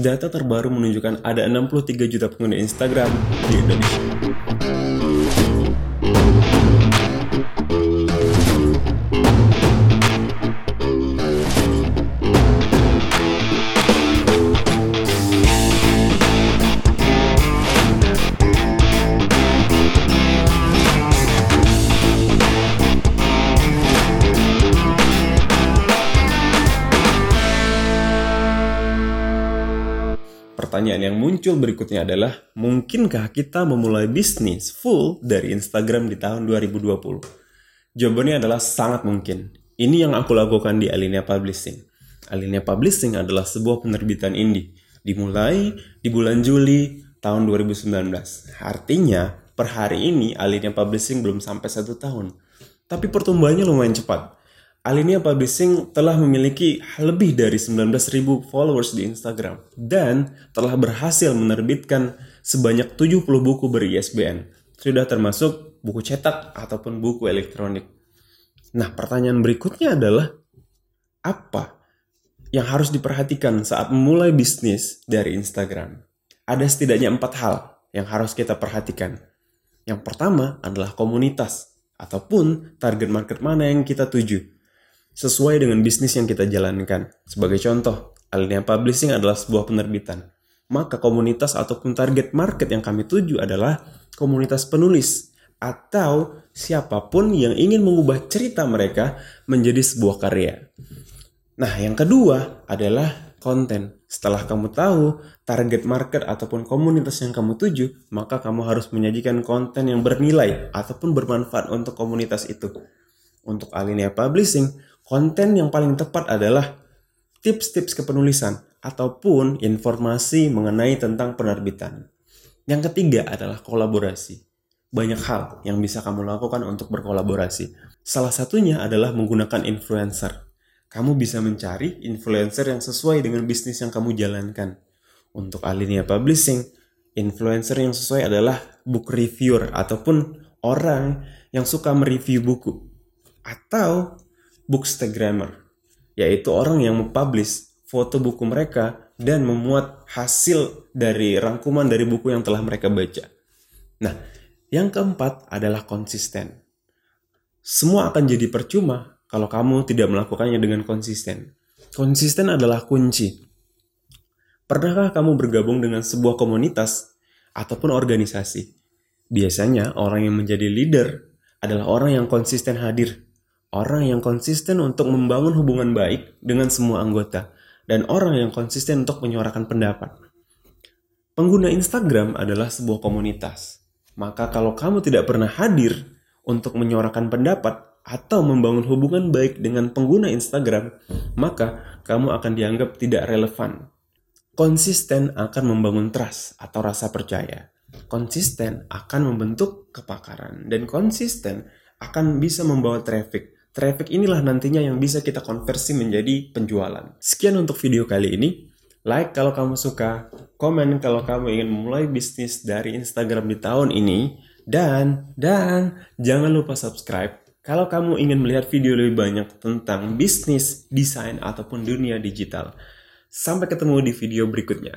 Data terbaru menunjukkan ada 63 juta pengguna Instagram di Indonesia. Pertanyaan yang muncul berikutnya adalah, mungkinkah kita memulai bisnis full dari Instagram di tahun 2020? Jawabannya adalah sangat mungkin. Ini yang aku lakukan di Alinea Publishing. Alinea Publishing adalah sebuah penerbitan indie. Dimulai di bulan Juli tahun 2019. Artinya, per hari ini Alinea Publishing belum sampai satu tahun. Tapi pertumbuhannya lumayan cepat Alinea Publishing telah memiliki lebih dari 19.000 followers di Instagram dan telah berhasil menerbitkan sebanyak 70 buku ber-ISBN. Sudah termasuk buku cetak ataupun buku elektronik. Nah, pertanyaan berikutnya adalah apa yang harus diperhatikan saat memulai bisnis dari Instagram? Ada setidaknya empat hal yang harus kita perhatikan. Yang pertama adalah komunitas ataupun target market mana yang kita tuju sesuai dengan bisnis yang kita jalankan. Sebagai contoh, Alinea Publishing adalah sebuah penerbitan. Maka komunitas ataupun target market yang kami tuju adalah komunitas penulis atau siapa pun yang ingin mengubah cerita mereka menjadi sebuah karya. Nah, yang kedua adalah konten. Setelah kamu tahu target market ataupun komunitas yang kamu tuju, maka kamu harus menyajikan konten yang bernilai ataupun bermanfaat untuk komunitas itu. Untuk Alinea Publishing, konten yang paling tepat adalah tips-tips kepenulisan ataupun informasi mengenai tentang penerbitan. Yang ketiga adalah kolaborasi. Banyak hal yang bisa kamu lakukan untuk berkolaborasi. Salah satunya adalah menggunakan influencer. Kamu bisa mencari influencer yang sesuai dengan bisnis yang kamu jalankan. Untuk Alinea Publishing, influencer yang sesuai adalah book reviewer ataupun orang yang suka mereview buku. Atau bookstagrammer, yaitu orang yang mempublish foto buku mereka dan memuat hasil dari rangkuman dari buku yang telah mereka baca. Nah, yang keempat adalah konsisten. Semua akan jadi percuma kalau kamu tidak melakukannya dengan konsisten. Konsisten adalah kunci. Pernahkah kamu bergabung dengan sebuah komunitas ataupun organisasi? Biasanya orang yang menjadi leader adalah orang yang konsisten hadir orang yang konsisten untuk membangun hubungan baik dengan semua anggota, dan orang yang konsisten untuk menyuarakan pendapat. Pengguna Instagram adalah sebuah komunitas. Maka kalau kamu tidak pernah hadir untuk menyuarakan pendapat atau membangun hubungan baik dengan pengguna Instagram, maka kamu akan dianggap tidak relevan. Konsisten akan membangun trust atau rasa percaya. Konsisten akan membentuk kepakaran dan konsisten akan bisa membawa traffic Traffic inilah nantinya yang bisa kita konversi menjadi penjualan. Sekian untuk video kali ini. Like kalau kamu suka, komen kalau kamu ingin memulai bisnis dari Instagram di tahun ini, dan dan jangan lupa subscribe kalau kamu ingin melihat video lebih banyak tentang bisnis, desain ataupun dunia digital. Sampai ketemu di video berikutnya.